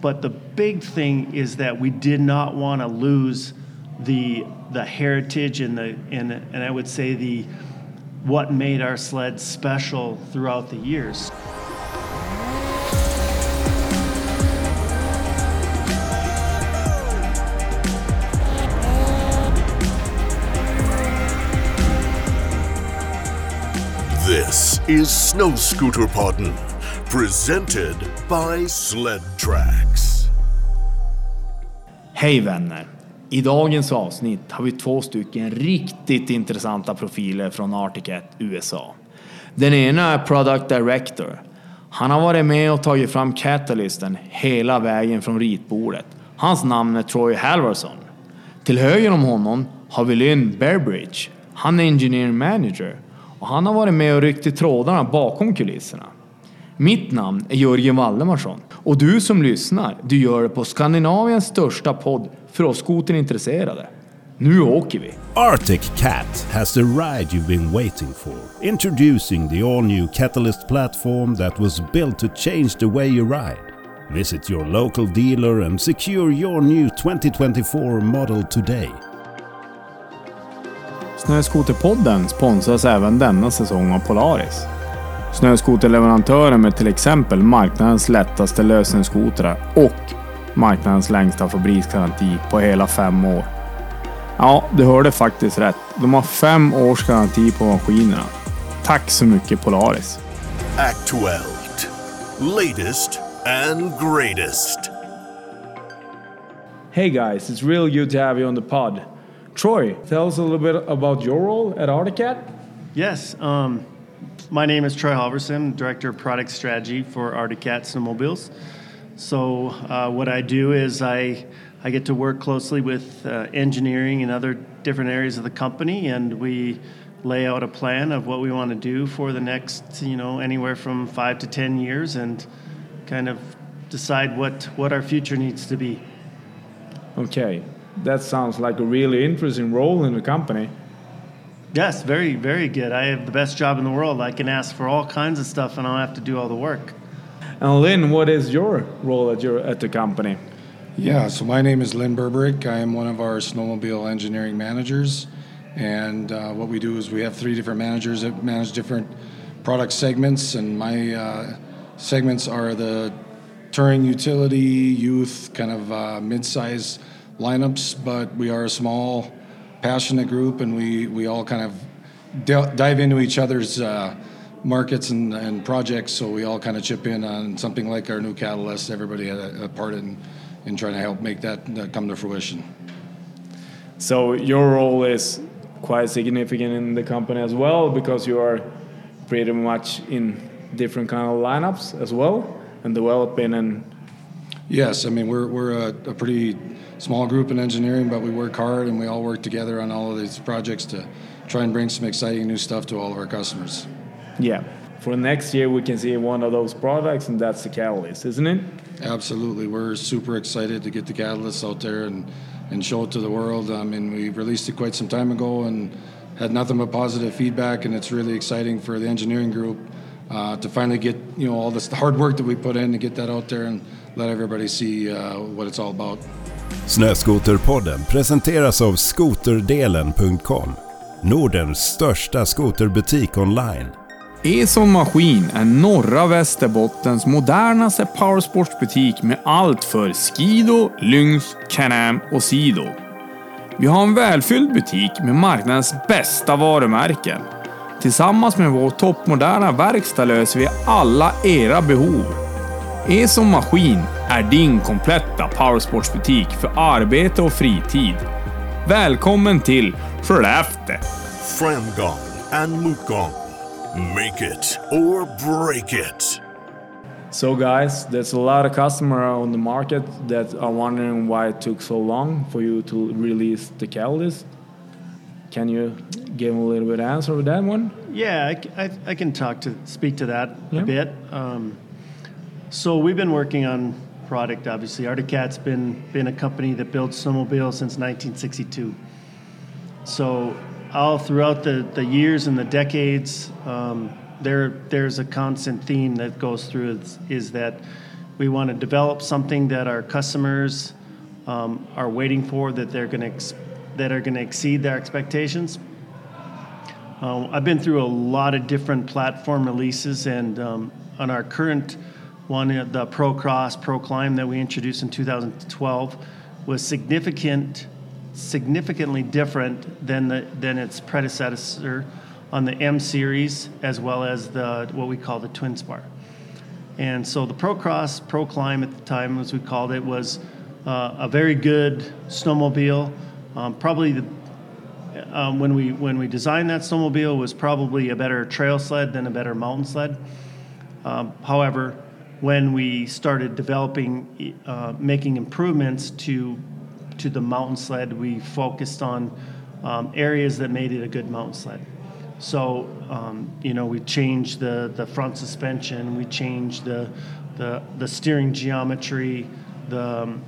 But the big thing is that we did not want to lose the the heritage and the and and I would say the what made our sled special throughout the years. This is Snöskoterpodden, presented by Sled Tracks. Hej vänner! I dagens avsnitt har vi två stycken riktigt intressanta profiler från Articat USA. Den ena är Product Director. Han har varit med och tagit fram Catalysten hela vägen från ritbordet. Hans namn är Troy Halvarson. Till höger om honom har vi Lynn Bearbridge. Han är Engineering Manager och han har varit med och ryckt i trådarna bakom kulisserna. Mitt namn är Jörgen Valdemarsson och du som lyssnar, du gör det på Skandinaviens största podd för oss skoterintresserade. Nu åker vi! Arctic Cat has the ride you've been waiting for. Introducing the all new Catalyst platform that was built to change the way you ride. Visit your local dealer and secure your new 2024 model today. Snöskoterpodden sponsras även denna säsong av Polaris. Snöskoterleverantören med till exempel marknadens lättaste lösningsskotrar och marknadens längsta fabriksgaranti på hela fem år. Ja, du hörde faktiskt rätt. De har fem års garanti på maskinerna. Tack så mycket Polaris! Actuelt. Latest and greatest. Hey guys, it's really good to have you on the pod. Troy, tell us a little bit about your role at Articat. Yes, um, my name is Troy Halvorson, Director of Product Strategy for Arctic Cat Snowmobiles. So, uh, what I do is I, I get to work closely with uh, engineering and other different areas of the company, and we lay out a plan of what we want to do for the next, you know, anywhere from five to 10 years and kind of decide what, what our future needs to be. Okay, that sounds like a really interesting role in the company. Yes, very, very good. I have the best job in the world. I can ask for all kinds of stuff and I don't have to do all the work. And Lynn, what is your role at your at the company? Yeah, so my name is Lynn Berberich. I am one of our snowmobile engineering managers. And uh, what we do is we have three different managers that manage different product segments. And my uh, segments are the touring utility, youth, kind of uh, mid size lineups. But we are a small, passionate group, and we, we all kind of d- dive into each other's uh, markets and, and projects. So we all kind of chip in on something like our new catalyst. Everybody had a, a part in, in trying to help make that, that come to fruition. So your role is quite significant in the company as well because you are pretty much in different kind of lineups as well and developing and Yes, I mean we're we're a, a pretty small group in engineering, but we work hard and we all work together on all of these projects to try and bring some exciting new stuff to all of our customers. yeah. For next year we can see one of those products and that's the catalyst, isn't it? Absolutely, we're super excited to get the catalyst out there and and show it to the world. I mean, we released it quite some time ago and had nothing but positive feedback, and it's really exciting for the engineering group uh, to finally get you know all this hard work that we put in to get that out there and let everybody see uh, what it's all about. Snöskoterpodden presenteras av skoterdelen.com. Nordens största skoterbutik online. Eson Maskin är norra Västerbottens modernaste powersportsbutik med allt för Skido, Lynx, Can-Am och Sido. Vi har en välfylld butik med marknadens bästa varumärken. Tillsammans med vår toppmoderna verkstad löser vi alla era behov. E-son Maskin är din kompletta powersportsbutik för arbete och fritid. Välkommen till Skellefteå! Framgång and motgång. Make it or break it. So guys, there's a lot of customer on the market that are wondering why it took so long for you to release the catalyst. Can you give a little bit answer with that one? Yeah, I can talk to speak to that Yeah. a bit. Um, so we've been working on product. Obviously, Arctic Cat's been been a company that builds snowmobiles since 1962. So all throughout the, the years and the decades, um, there there's a constant theme that goes through is, is that we want to develop something that our customers um, are waiting for that they're going to ex- that are going to exceed their expectations. Uh, I've been through a lot of different platform releases, and um, on our current one, uh, the Pro Cross Pro Climb that we introduced in 2012, was significant, significantly different than the, than its predecessor on the M series, as well as the what we call the Twin Spar. And so the Pro Cross Pro Climb at the time, as we called it, was uh, a very good snowmobile. Um, probably the um, when we when we designed that snowmobile was probably a better trail sled than a better mountain sled. Um, however, when we started developing, uh, making improvements to to the mountain sled, we focused on um, areas that made it a good mountain sled. So, um, you know, we changed the, the front suspension, we changed the, the, the steering geometry, the, um,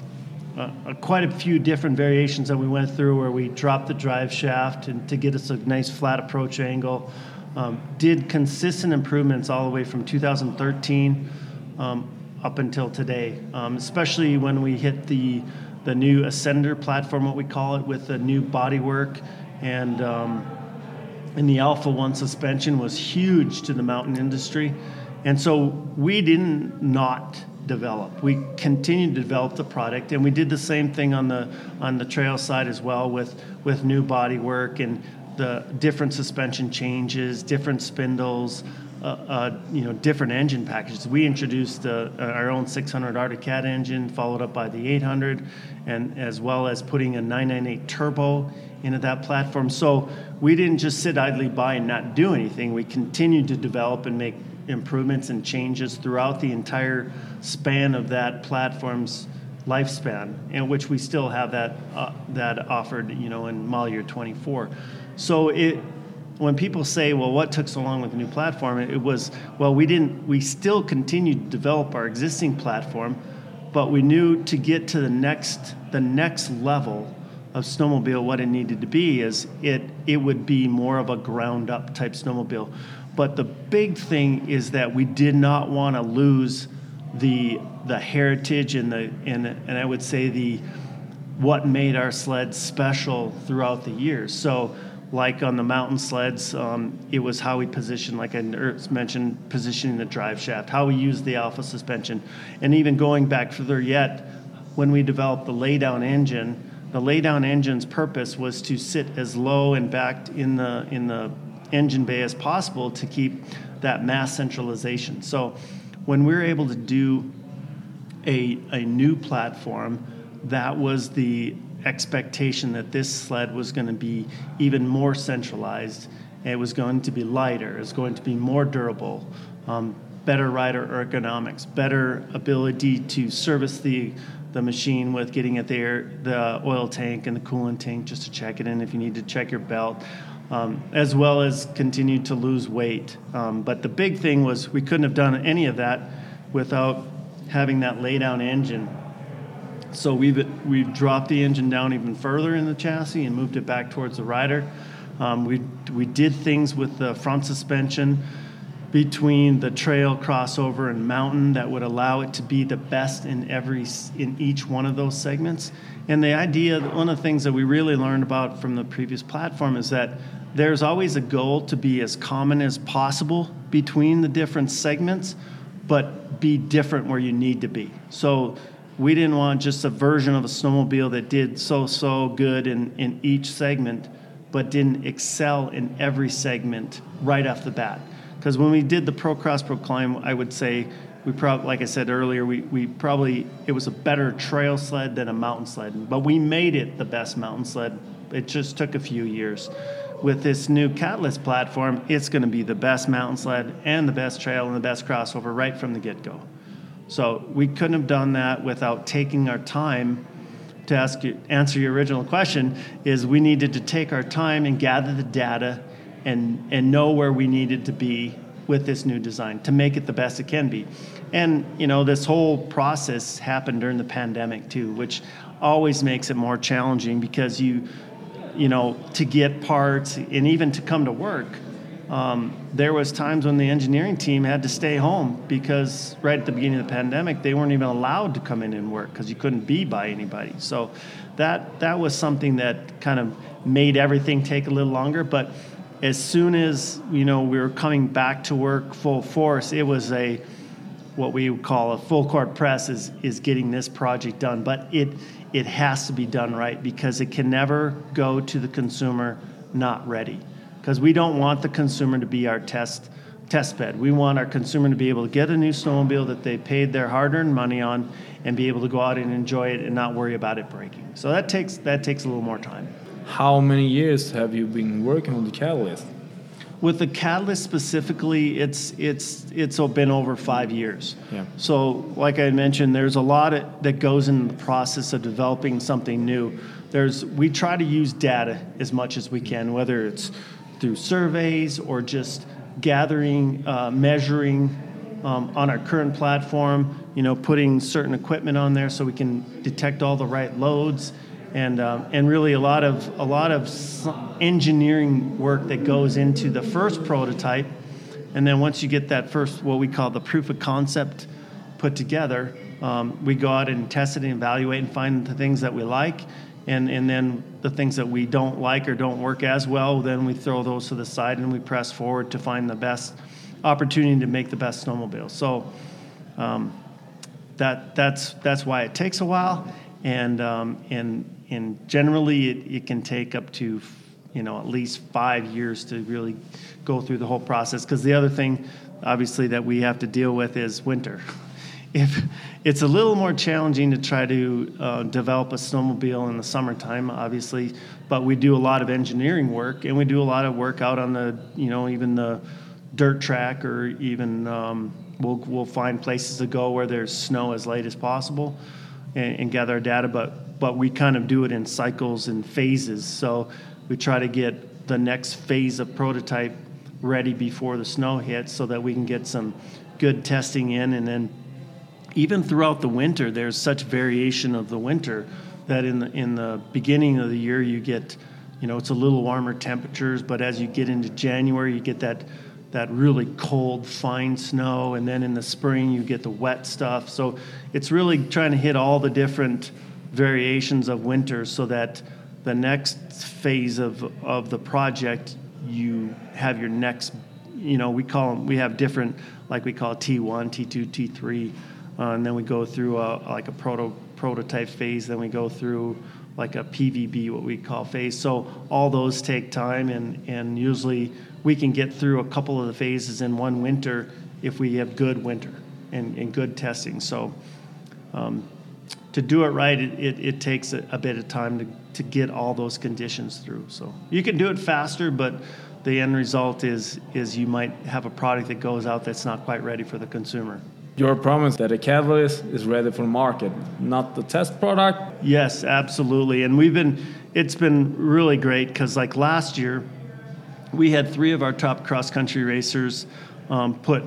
uh, uh, quite a few different variations that we went through where we dropped the drive shaft and to get us a nice flat approach angle. Um, did consistent improvements all the way from 2013 um, up until today, um, especially when we hit the the new Ascender platform, what we call it, with the new bodywork and um, and the Alpha One suspension was huge to the mountain industry, and so we didn't not develop. We continued to develop the product, and we did the same thing on the on the trail side as well with with new bodywork and the different suspension changes, different spindles, uh, uh, you know, different engine packages. We introduced uh, our own 600 Arctic Cat engine, followed up by the 800, and as well as putting a 998 turbo into that platform. So we didn't just sit idly by and not do anything. We continued to develop and make improvements and changes throughout the entire span of that platform's lifespan, in which we still have that uh, that offered, you know, in model year 24. So it when people say, well, what took so long with the new platform? It was, well, we didn't, we still continued to develop our existing platform, but we knew to get to the next, the next level of snowmobile, what it needed to be is it, it would be more of a ground up type snowmobile. But the big thing is that we did not want to lose the, the heritage and the, and, and I would say the, what made our sled special throughout the years. So like on the mountain sleds, um, it was how we positioned, like I mentioned, positioning the drive shaft, how we used the alpha suspension, and even going back further yet, when we developed the laydown engine, the laydown engine's purpose was to sit as low and back in the in the engine bay as possible to keep that mass centralization. So, when we were able to do a a new platform, that was the expectation that this sled was going to be even more centralized. It was going to be lighter. It was going to be more durable, um, better rider ergonomics, better ability to service the the machine with getting it there, the oil tank and the coolant tank just to check it in if you need to check your belt, um, as well as continue to lose weight. Um, but the big thing was we couldn't have done any of that without having that laydown engine so we've, we've dropped the engine down even further in the chassis and moved it back towards the rider. Um, we, we did things with the front suspension between the trail crossover and mountain that would allow it to be the best in every in each one of those segments and the idea one of the things that we really learned about from the previous platform is that there's always a goal to be as common as possible between the different segments but be different where you need to be so we didn't want just a version of a snowmobile that did so so good in, in each segment but didn't excel in every segment right off the bat. Because when we did the pro cross pro climb i would say we probably like i said earlier we, we probably it was a better trail sled than a mountain sled but we made it the best mountain sled. It just took a few years. With this new catalyst platform it's going to be the best mountain sled and the best trail and the best crossover right from the get-go so we couldn't have done that without taking our time to ask you, answer your original question is we needed to take our time and gather the data and, and know where we needed to be with this new design to make it the best it can be. And you know, this whole process happened during the pandemic too, which always makes it more challenging because you you know, to get parts and even to come to work, um, there was times when the engineering team had to stay home because right at the beginning of the pandemic they weren't even allowed to come in and work because you couldn't be by anybody. So that that was something that kind of made everything take a little longer. But as soon as you know we were coming back to work full force it was a what we would call a full court press is is getting this project done. But it it has to be done right because it can never go to the consumer not ready because we don't want the consumer to be our test test bed. We want our consumer to be able to get a new snowmobile that they paid their hard-earned money on and be able to go out and enjoy it and not worry about it breaking. So that takes that takes a little more time. How many years have you been working on the catalyst? With the catalyst specifically, it's it's it's been over five years. Yeah. So, like I mentioned, there's a lot of, that goes in the process of developing something new. There's we try to use data as much as we can, whether it's through surveys or just gathering, uh, measuring um, on our current platform, you know, putting certain equipment on there so we can detect all the right loads, and um, and really a lot of a lot of engineering work that goes into the first prototype, and then once you get that first what we call the proof of concept put together, um, we go out and test it and evaluate and find the things that we like, and, and then the things that we don't like or don't work as well, then we throw those to the side and we press forward to find the best opportunity to make the best snowmobile. So um, that, that's, that's why it takes a while, and, um, and, and generally it, it can take up to you know at least five years to really go through the whole process. Because the other thing, obviously, that we have to deal with is winter. if it's a little more challenging to try to uh, develop a snowmobile in the summertime, obviously, but we do a lot of engineering work and we do a lot of work out on the, you know, even the dirt track or even um, we'll, we'll find places to go where there's snow as late as possible and, and gather data, but, but we kind of do it in cycles and phases. So we try to get the next phase of prototype ready before the snow hits so that we can get some good testing in and then even throughout the winter, there's such variation of the winter that in the in the beginning of the year you get, you know, it's a little warmer temperatures, but as you get into January, you get that that really cold, fine snow, and then in the spring you get the wet stuff. So it's really trying to hit all the different variations of winter so that the next phase of of the project you have your next you know we call them we have different like we call T1 T2 T3 uh, and then we go through a, like a proto, prototype phase. Then we go through like a PVB, what we call phase. So all those take time, and, and usually we can get through a couple of the phases in one winter if we have good winter and, and good testing. So um, to do it right, it, it, it takes a, a, bit of time to, to get all those conditions through. So you can do it faster, but the end result is is you might have a product that goes out that's not quite ready for the consumer. Your promise that a catalyst is ready for market, not the test product? Yes, absolutely. And we've been, it's been really great because, like last year, we had three of our top cross country racers um, put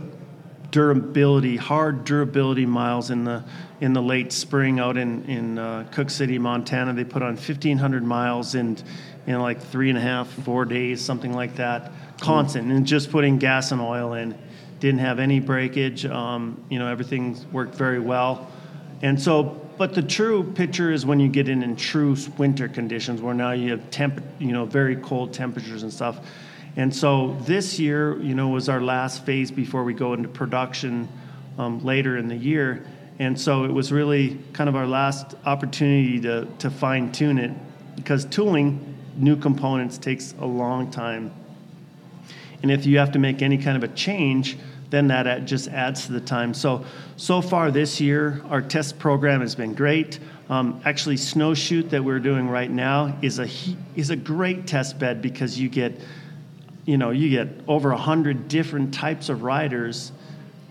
durability, hard durability miles in the in the late spring out in in uh, Cooke City, Montana. They put on 1,500 miles in in like three and a half, four days, something like that, constant, and just putting gas and oil in didn't have any breakage. Um, you know, everything worked very well. And so, but the true picture is when you get in in true winter conditions, where now you have temp, you know, very cold temperatures and stuff. And so this year, you know, was our last phase before we go into production um, later in the year. And so it was really kind of our last opportunity to, to fine tune it because tooling new components takes a long time and if you have to make any kind of a change, then that just adds to the time. So, so far this year, our test program has been great. Um, actually, Snowshoot that we're doing right now is a is a great test bed because you get, you know, you get over a hundred different types of riders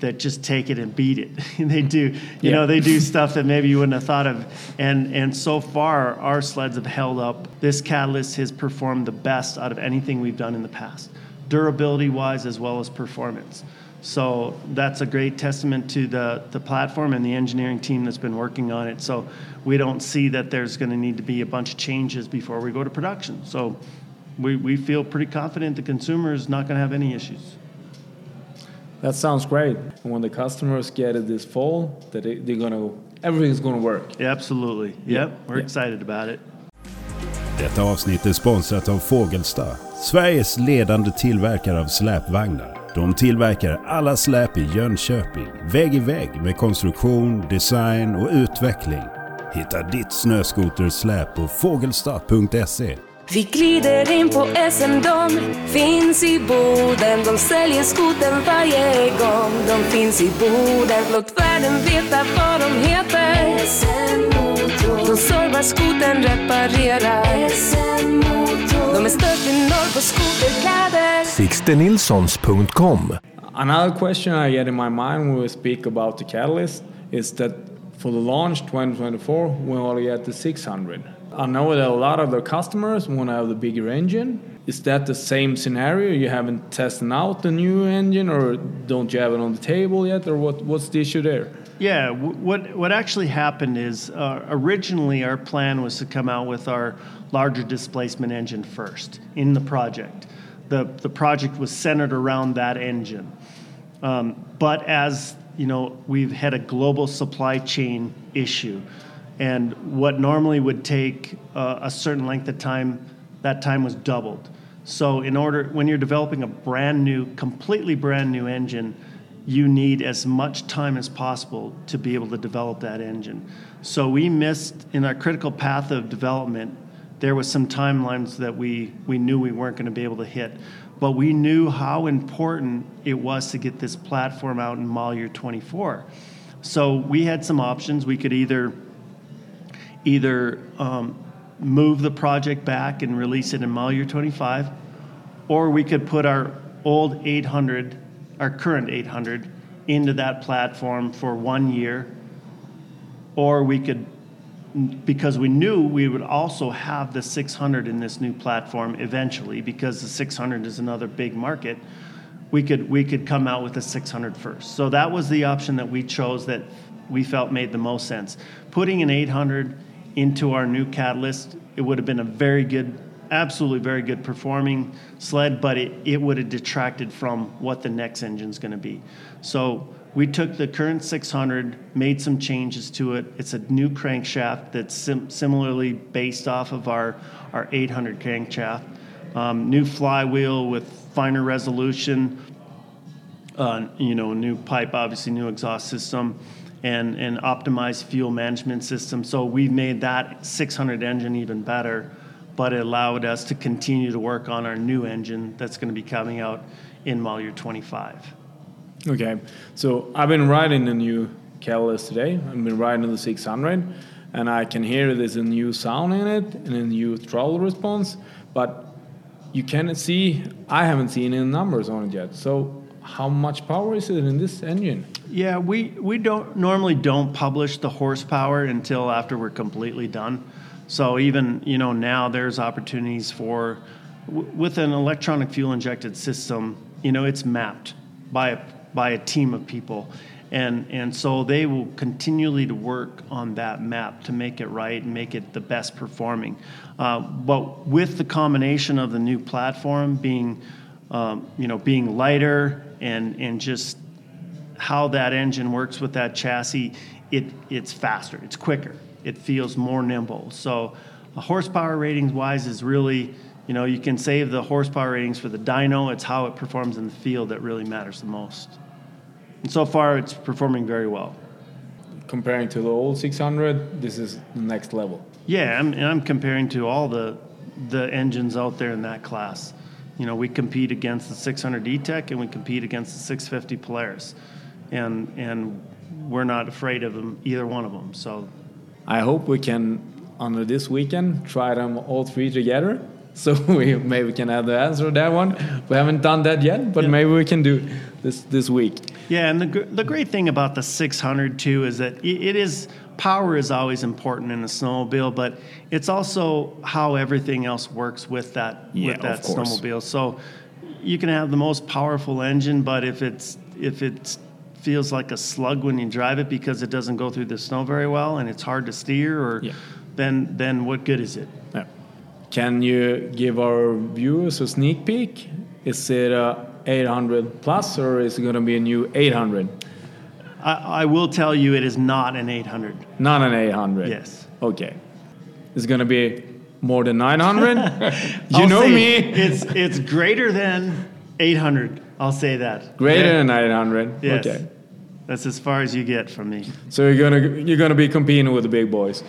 that just take it and beat it. they do, you yeah. know, they do stuff that maybe you wouldn't have thought of. And and so far, our sleds have held up. This catalyst has performed the best out of anything we've done in the past durability wise as well as performance. So that's a great testament to the, the platform and the engineering team that's been working on it. So we don't see that there's going to need to be a bunch of changes before we go to production. So we, we feel pretty confident the consumer is not going to have any issues. That sounds great. And when the customers get it this fall, that they, they're gonna everything's gonna work. Yeah, absolutely. Yep, we're Yeah. excited about it. Detta avsnitt är sponsrat av Fågelsta, Sveriges ledande tillverkare av släpvagnar. De tillverkar alla släp i Jönköping, vägg i vägg med konstruktion, design och utveckling. Hitta ditt snöskotersläp på fågelstad.se vi glider in på SM, de finns i Boden. De säljer skoten varje gång de finns i Boden. Låt världen veta vad de heter. SM Motor. De servar skoten, reparerar. SM Motor. De är störst i norr på skoterkläder. SixtenNilssons.com Another question I get in my mind when we speak about the catalyst is that for the launch 2024, we only get the 600. I know that a lot of the customers want to have the bigger engine. Is that the same scenario? You haven't tested out the new engine, or don't you have it on the table yet, or what? What's the issue there? Yeah, what what actually happened is uh, originally our plan was to come out with our larger displacement engine first in the project. The the project was centered around that engine, um, but as you know, we've had a global supply chain issue, and what normally would take uh, a certain length of time, that time was doubled. So in order when you're developing a brand new, completely brand new engine you need as much time as possible to be able to develop that engine. So we missed in our critical path of development. There was some timelines that we we knew we weren't going to be able to hit, but we knew how important it was to get this platform out in model year 24. So we had some options. We could either either um, move the project back and release it in model year 25, or we could put our old 800, our current 800, into that platform for one year, or we could, because we knew we would also have the 600 in this new platform eventually, because the 600 is another big market. We could we could come out with the 600 first. So that was the option that we chose that we felt made the most sense. Putting an 800 into our new catalyst, it would have been a very good, absolutely very good performing sled, but it, it would have detracted from what the next engine's going to be. So we took the current 600, made some changes to it. It's a new crankshaft that's sim- similarly based off of our, our 800 crankshaft. Um, new flywheel with finer resolution, uh, you know, new pipe, obviously new exhaust system, and and optimized fuel management system. So we've made that 600 engine even better, but it allowed us to continue to work on our new engine that's going to be coming out in model year 25. Okay, so I've been riding the new Catalyst today. I've been riding the 600, and I can hear there's a new sound in it and a new throttle response, but you cannot see. I haven't seen any numbers on it yet. So how much power is it in this engine? Yeah, we, we don't normally don't publish the horsepower until after we're completely done. So even you know now there's opportunities for with an electronic fuel injected system. You know it's mapped by a, by a team of people, and and so they will continually to work on that map to make it right and make it the best performing. Uh, but with the combination of the new platform being um, you know being lighter and and just how that engine works with that chassis, it, it's faster, it's quicker, it feels more nimble. So, horsepower ratings wise is really, you know, you can save the horsepower ratings for the dyno. It's how it performs in the field that really matters the most. And so far, it's performing very well. Comparing to the old 600, this is the next level. Yeah, I'm, and I'm comparing to all the the engines out there in that class. You know, we compete against the 600 E-TEC and we compete against the 650 Polaris, and and we're not afraid of them, either one of them. So I hope we can, under this weekend, try them all three together. So we maybe can have the answer to that one. We haven't done that yet, but Yeah. maybe we can do this this week. Yeah, and the, the great thing about the 600 too is that i- it is power is always important in a snowmobile, but it's also how everything else works with that Yeah, with that snowmobile. So you can have the most powerful engine, but if it's if it feels like a slug when you drive it because it doesn't go through the snow very well and it's hard to steer, or Yeah. then then what good is it? Yeah. Can you give our viewers a sneak peek? Is it a 800 plus or is it going to be a new 800? I, I will tell you, it is not an 800. Not an 800. Yes. Okay. It's going to be more than 900. you know me. It's it's greater than 800. I'll say that. Greater Yeah. than 900. Yes. Okay. That's as far as you get from me. So you're gonna you're gonna be competing with the big boys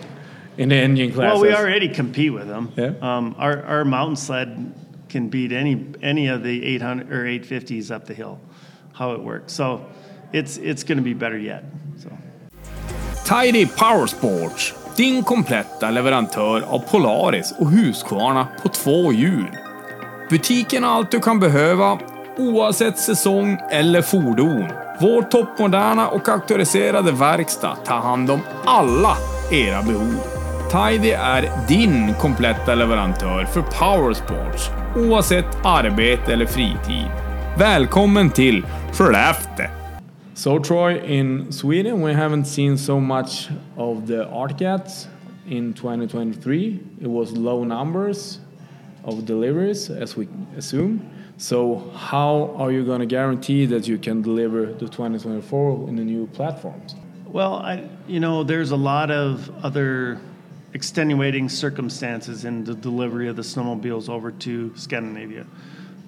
in the engine class. Well, we already compete with them. Yeah. Um, our our mountain sled can beat any any of the 800 or 850s up the hill. How it works. So it's it's going to be better yet. So. Tidy Powersports, din kompletta leverantör av Polaris och Husqvarna på två hjul. Butiken har allt du kan behöva, oavsett säsong eller fordon. Vår toppmoderna och auktoriserade verkstad tar hand om alla era behov. Tidy är din kompletta leverantör för Powersports, oavsett arbete eller fritid. Välkommen till Skellefteå! So Troy, in Sweden we haven't seen so much of the Arctic Cats in 2023. It was low numbers of deliveries, as we assume. So how are you going to guarantee that you can deliver the 2024 in the new platforms? Well, I, you know, there's a lot of other extenuating circumstances in the delivery of the snowmobiles over to Scandinavia.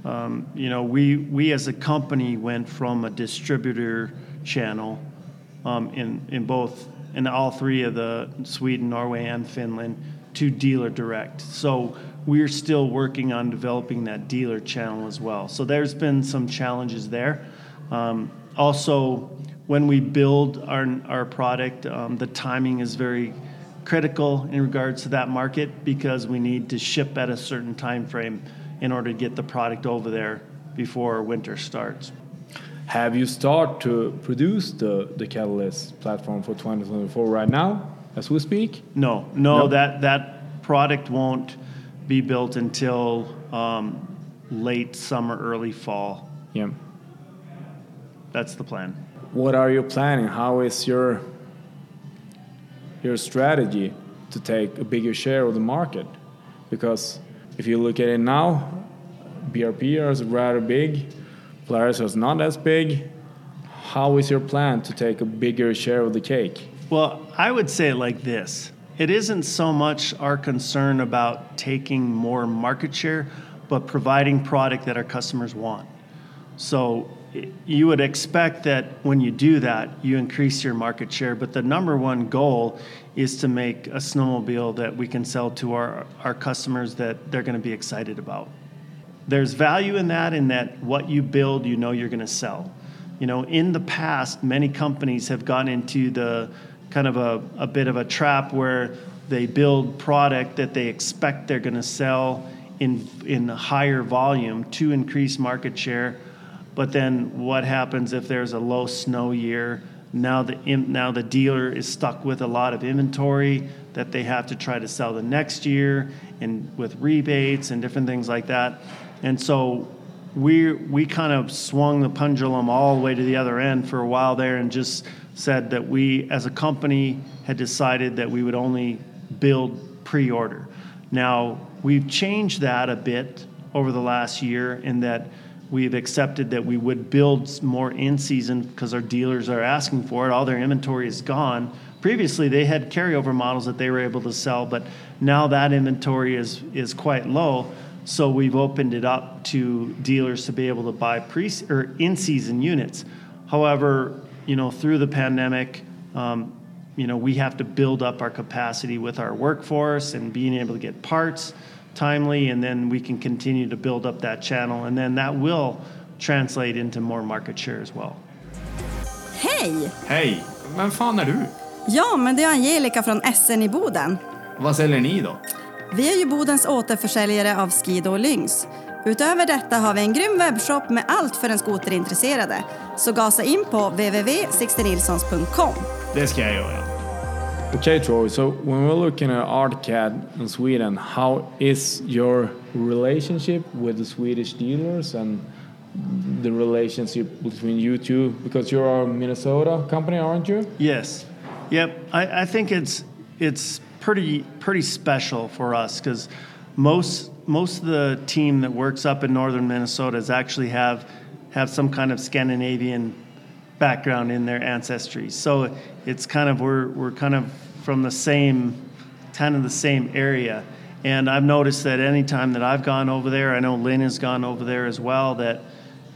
Um, you know, we we as a company went from a distributor channel um, in in both in all three of the Sweden, Norway, and Finland to dealer direct. So we're still working on developing that dealer channel as well. So there's been some challenges there. Um, also, when we build our our product, the timing is very critical in regards to that market because we need to ship at a certain time frame in order to get the product over there before winter starts. Have you started to produce the, the Catalyst platform for 2024 right now, as we speak? No, no, No? that that product won't be built until um, late summer, early fall. Yeah. That's the plan. What are you planning? How is your your strategy to take a bigger share of the market? Because if you look at it now, BRP is rather big, Polaris is not as big. How is your plan to take a bigger share of the cake? Well, I would say it like this it isn't so much our concern about taking more market share, but providing product that our customers want. So you would expect that when you do that, you increase your market share. But the number one goal is to make a snowmobile that we can sell to our, our customers that they're going to be excited about there's value in that in that what you build you know you're going to sell you know in the past many companies have gone into the kind of a, a bit of a trap where they build product that they expect they're going to sell in in higher volume to increase market share but then what happens if there's a low snow year now the now the dealer is stuck with a lot of inventory that they have to try to sell the next year and with rebates and different things like that and so we we kind of swung the pendulum all the way to the other end for a while there and just said that we as a company had decided that we would only build pre-order. Now, we've changed that a bit over the last year in that we've accepted that we would build more in season because our dealers are asking for it. All their inventory is gone. Previously, they had carryover models that they were able to sell, but now that inventory is is quite low. So we've opened it up to dealers to be able to buy pre or in season units. However, you know, through the pandemic, um, you know, we have to build up our capacity with our workforce and being able to get parts timely, and then we can continue to build up that channel, and then that will translate into more market share as well. Hej! Hej! Vem fan är du? Ja, men det är Angelica från SN i Boden. Vad säljer ni då? Vi är ju Bodens återförsäljare av Skido och Lynx. Utöver detta har vi en grym webbshop med allt för den skoterintresserade. Så gasa in på www.sixtenilssons.com. Det ska jag göra. Okay, Troy. So when we're looking at Arctic Cat in Sweden, how is your relationship with the Swedish dealers and the relationship between you two? Because you're a Minnesota company, aren't you? Yes. Yep. I, I think it's it's pretty pretty special for us because most most of the team that works up in northern Minnesota is actually have have some kind of Scandinavian background in their ancestry. So it's kind of we're we're kind of from the same kind of the same area. And I've noticed that any time that I've gone over there, I know Lynn has gone over there as well. That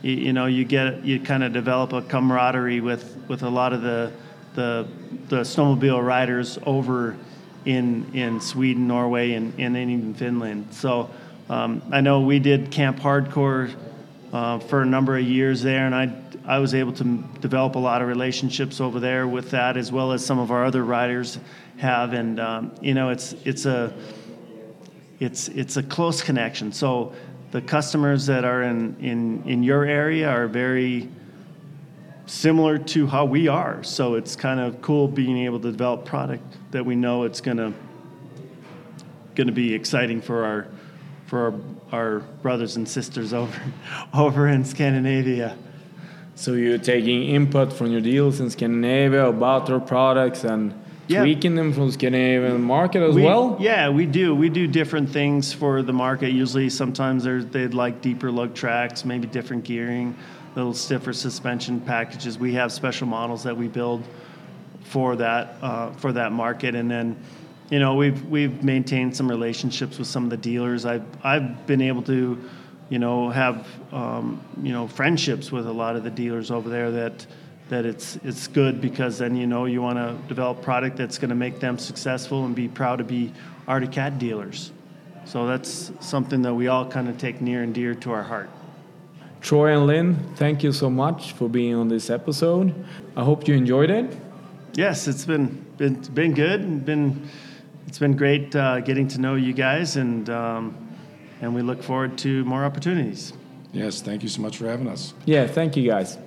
you, you know you get you kind of develop a camaraderie with with a lot of the the the snowmobile riders over in in Sweden, Norway, and, and even Finland. So um, I know we did Camp Hardcore uh, for a number of years there, and I I was able to develop a lot of relationships over there with that, as well as some of our other riders have. And um, you know, it's it's a it's it's a close connection. So the customers that are in in in your area are very similar to how we are. So it's kind of cool being able to develop product that we know it's gonna gonna be exciting for our for our, our brothers and sisters over over in Scandinavia. So you're taking input from your deals in Scandinavia about their products and Yeah. tweaking them for the Scandinavian market as We- well? Yeah, we do. We do different things for the market. Usually, sometimes they'd like deeper lug tracks, maybe different gearing, little stiffer suspension packages. We have special models that we build for that uh, for that market, and then you know we've we've maintained some relationships with some of the dealers. I've I've been able to you know have um, you know friendships with a lot of the dealers over there that that it's it's good because then you know you want to develop product that's going to make them successful and be proud to be Arctic Cat dealers. So that's something that we all kind of take near and dear to our heart. Troy and Lynn, thank you so much for being on this episode. I hope you enjoyed it. Yes, it's been been been good and been it's been great uh, getting to know you guys and um, and we look forward to more opportunities. Yes, thank you so much for having us. Yeah, thank you guys.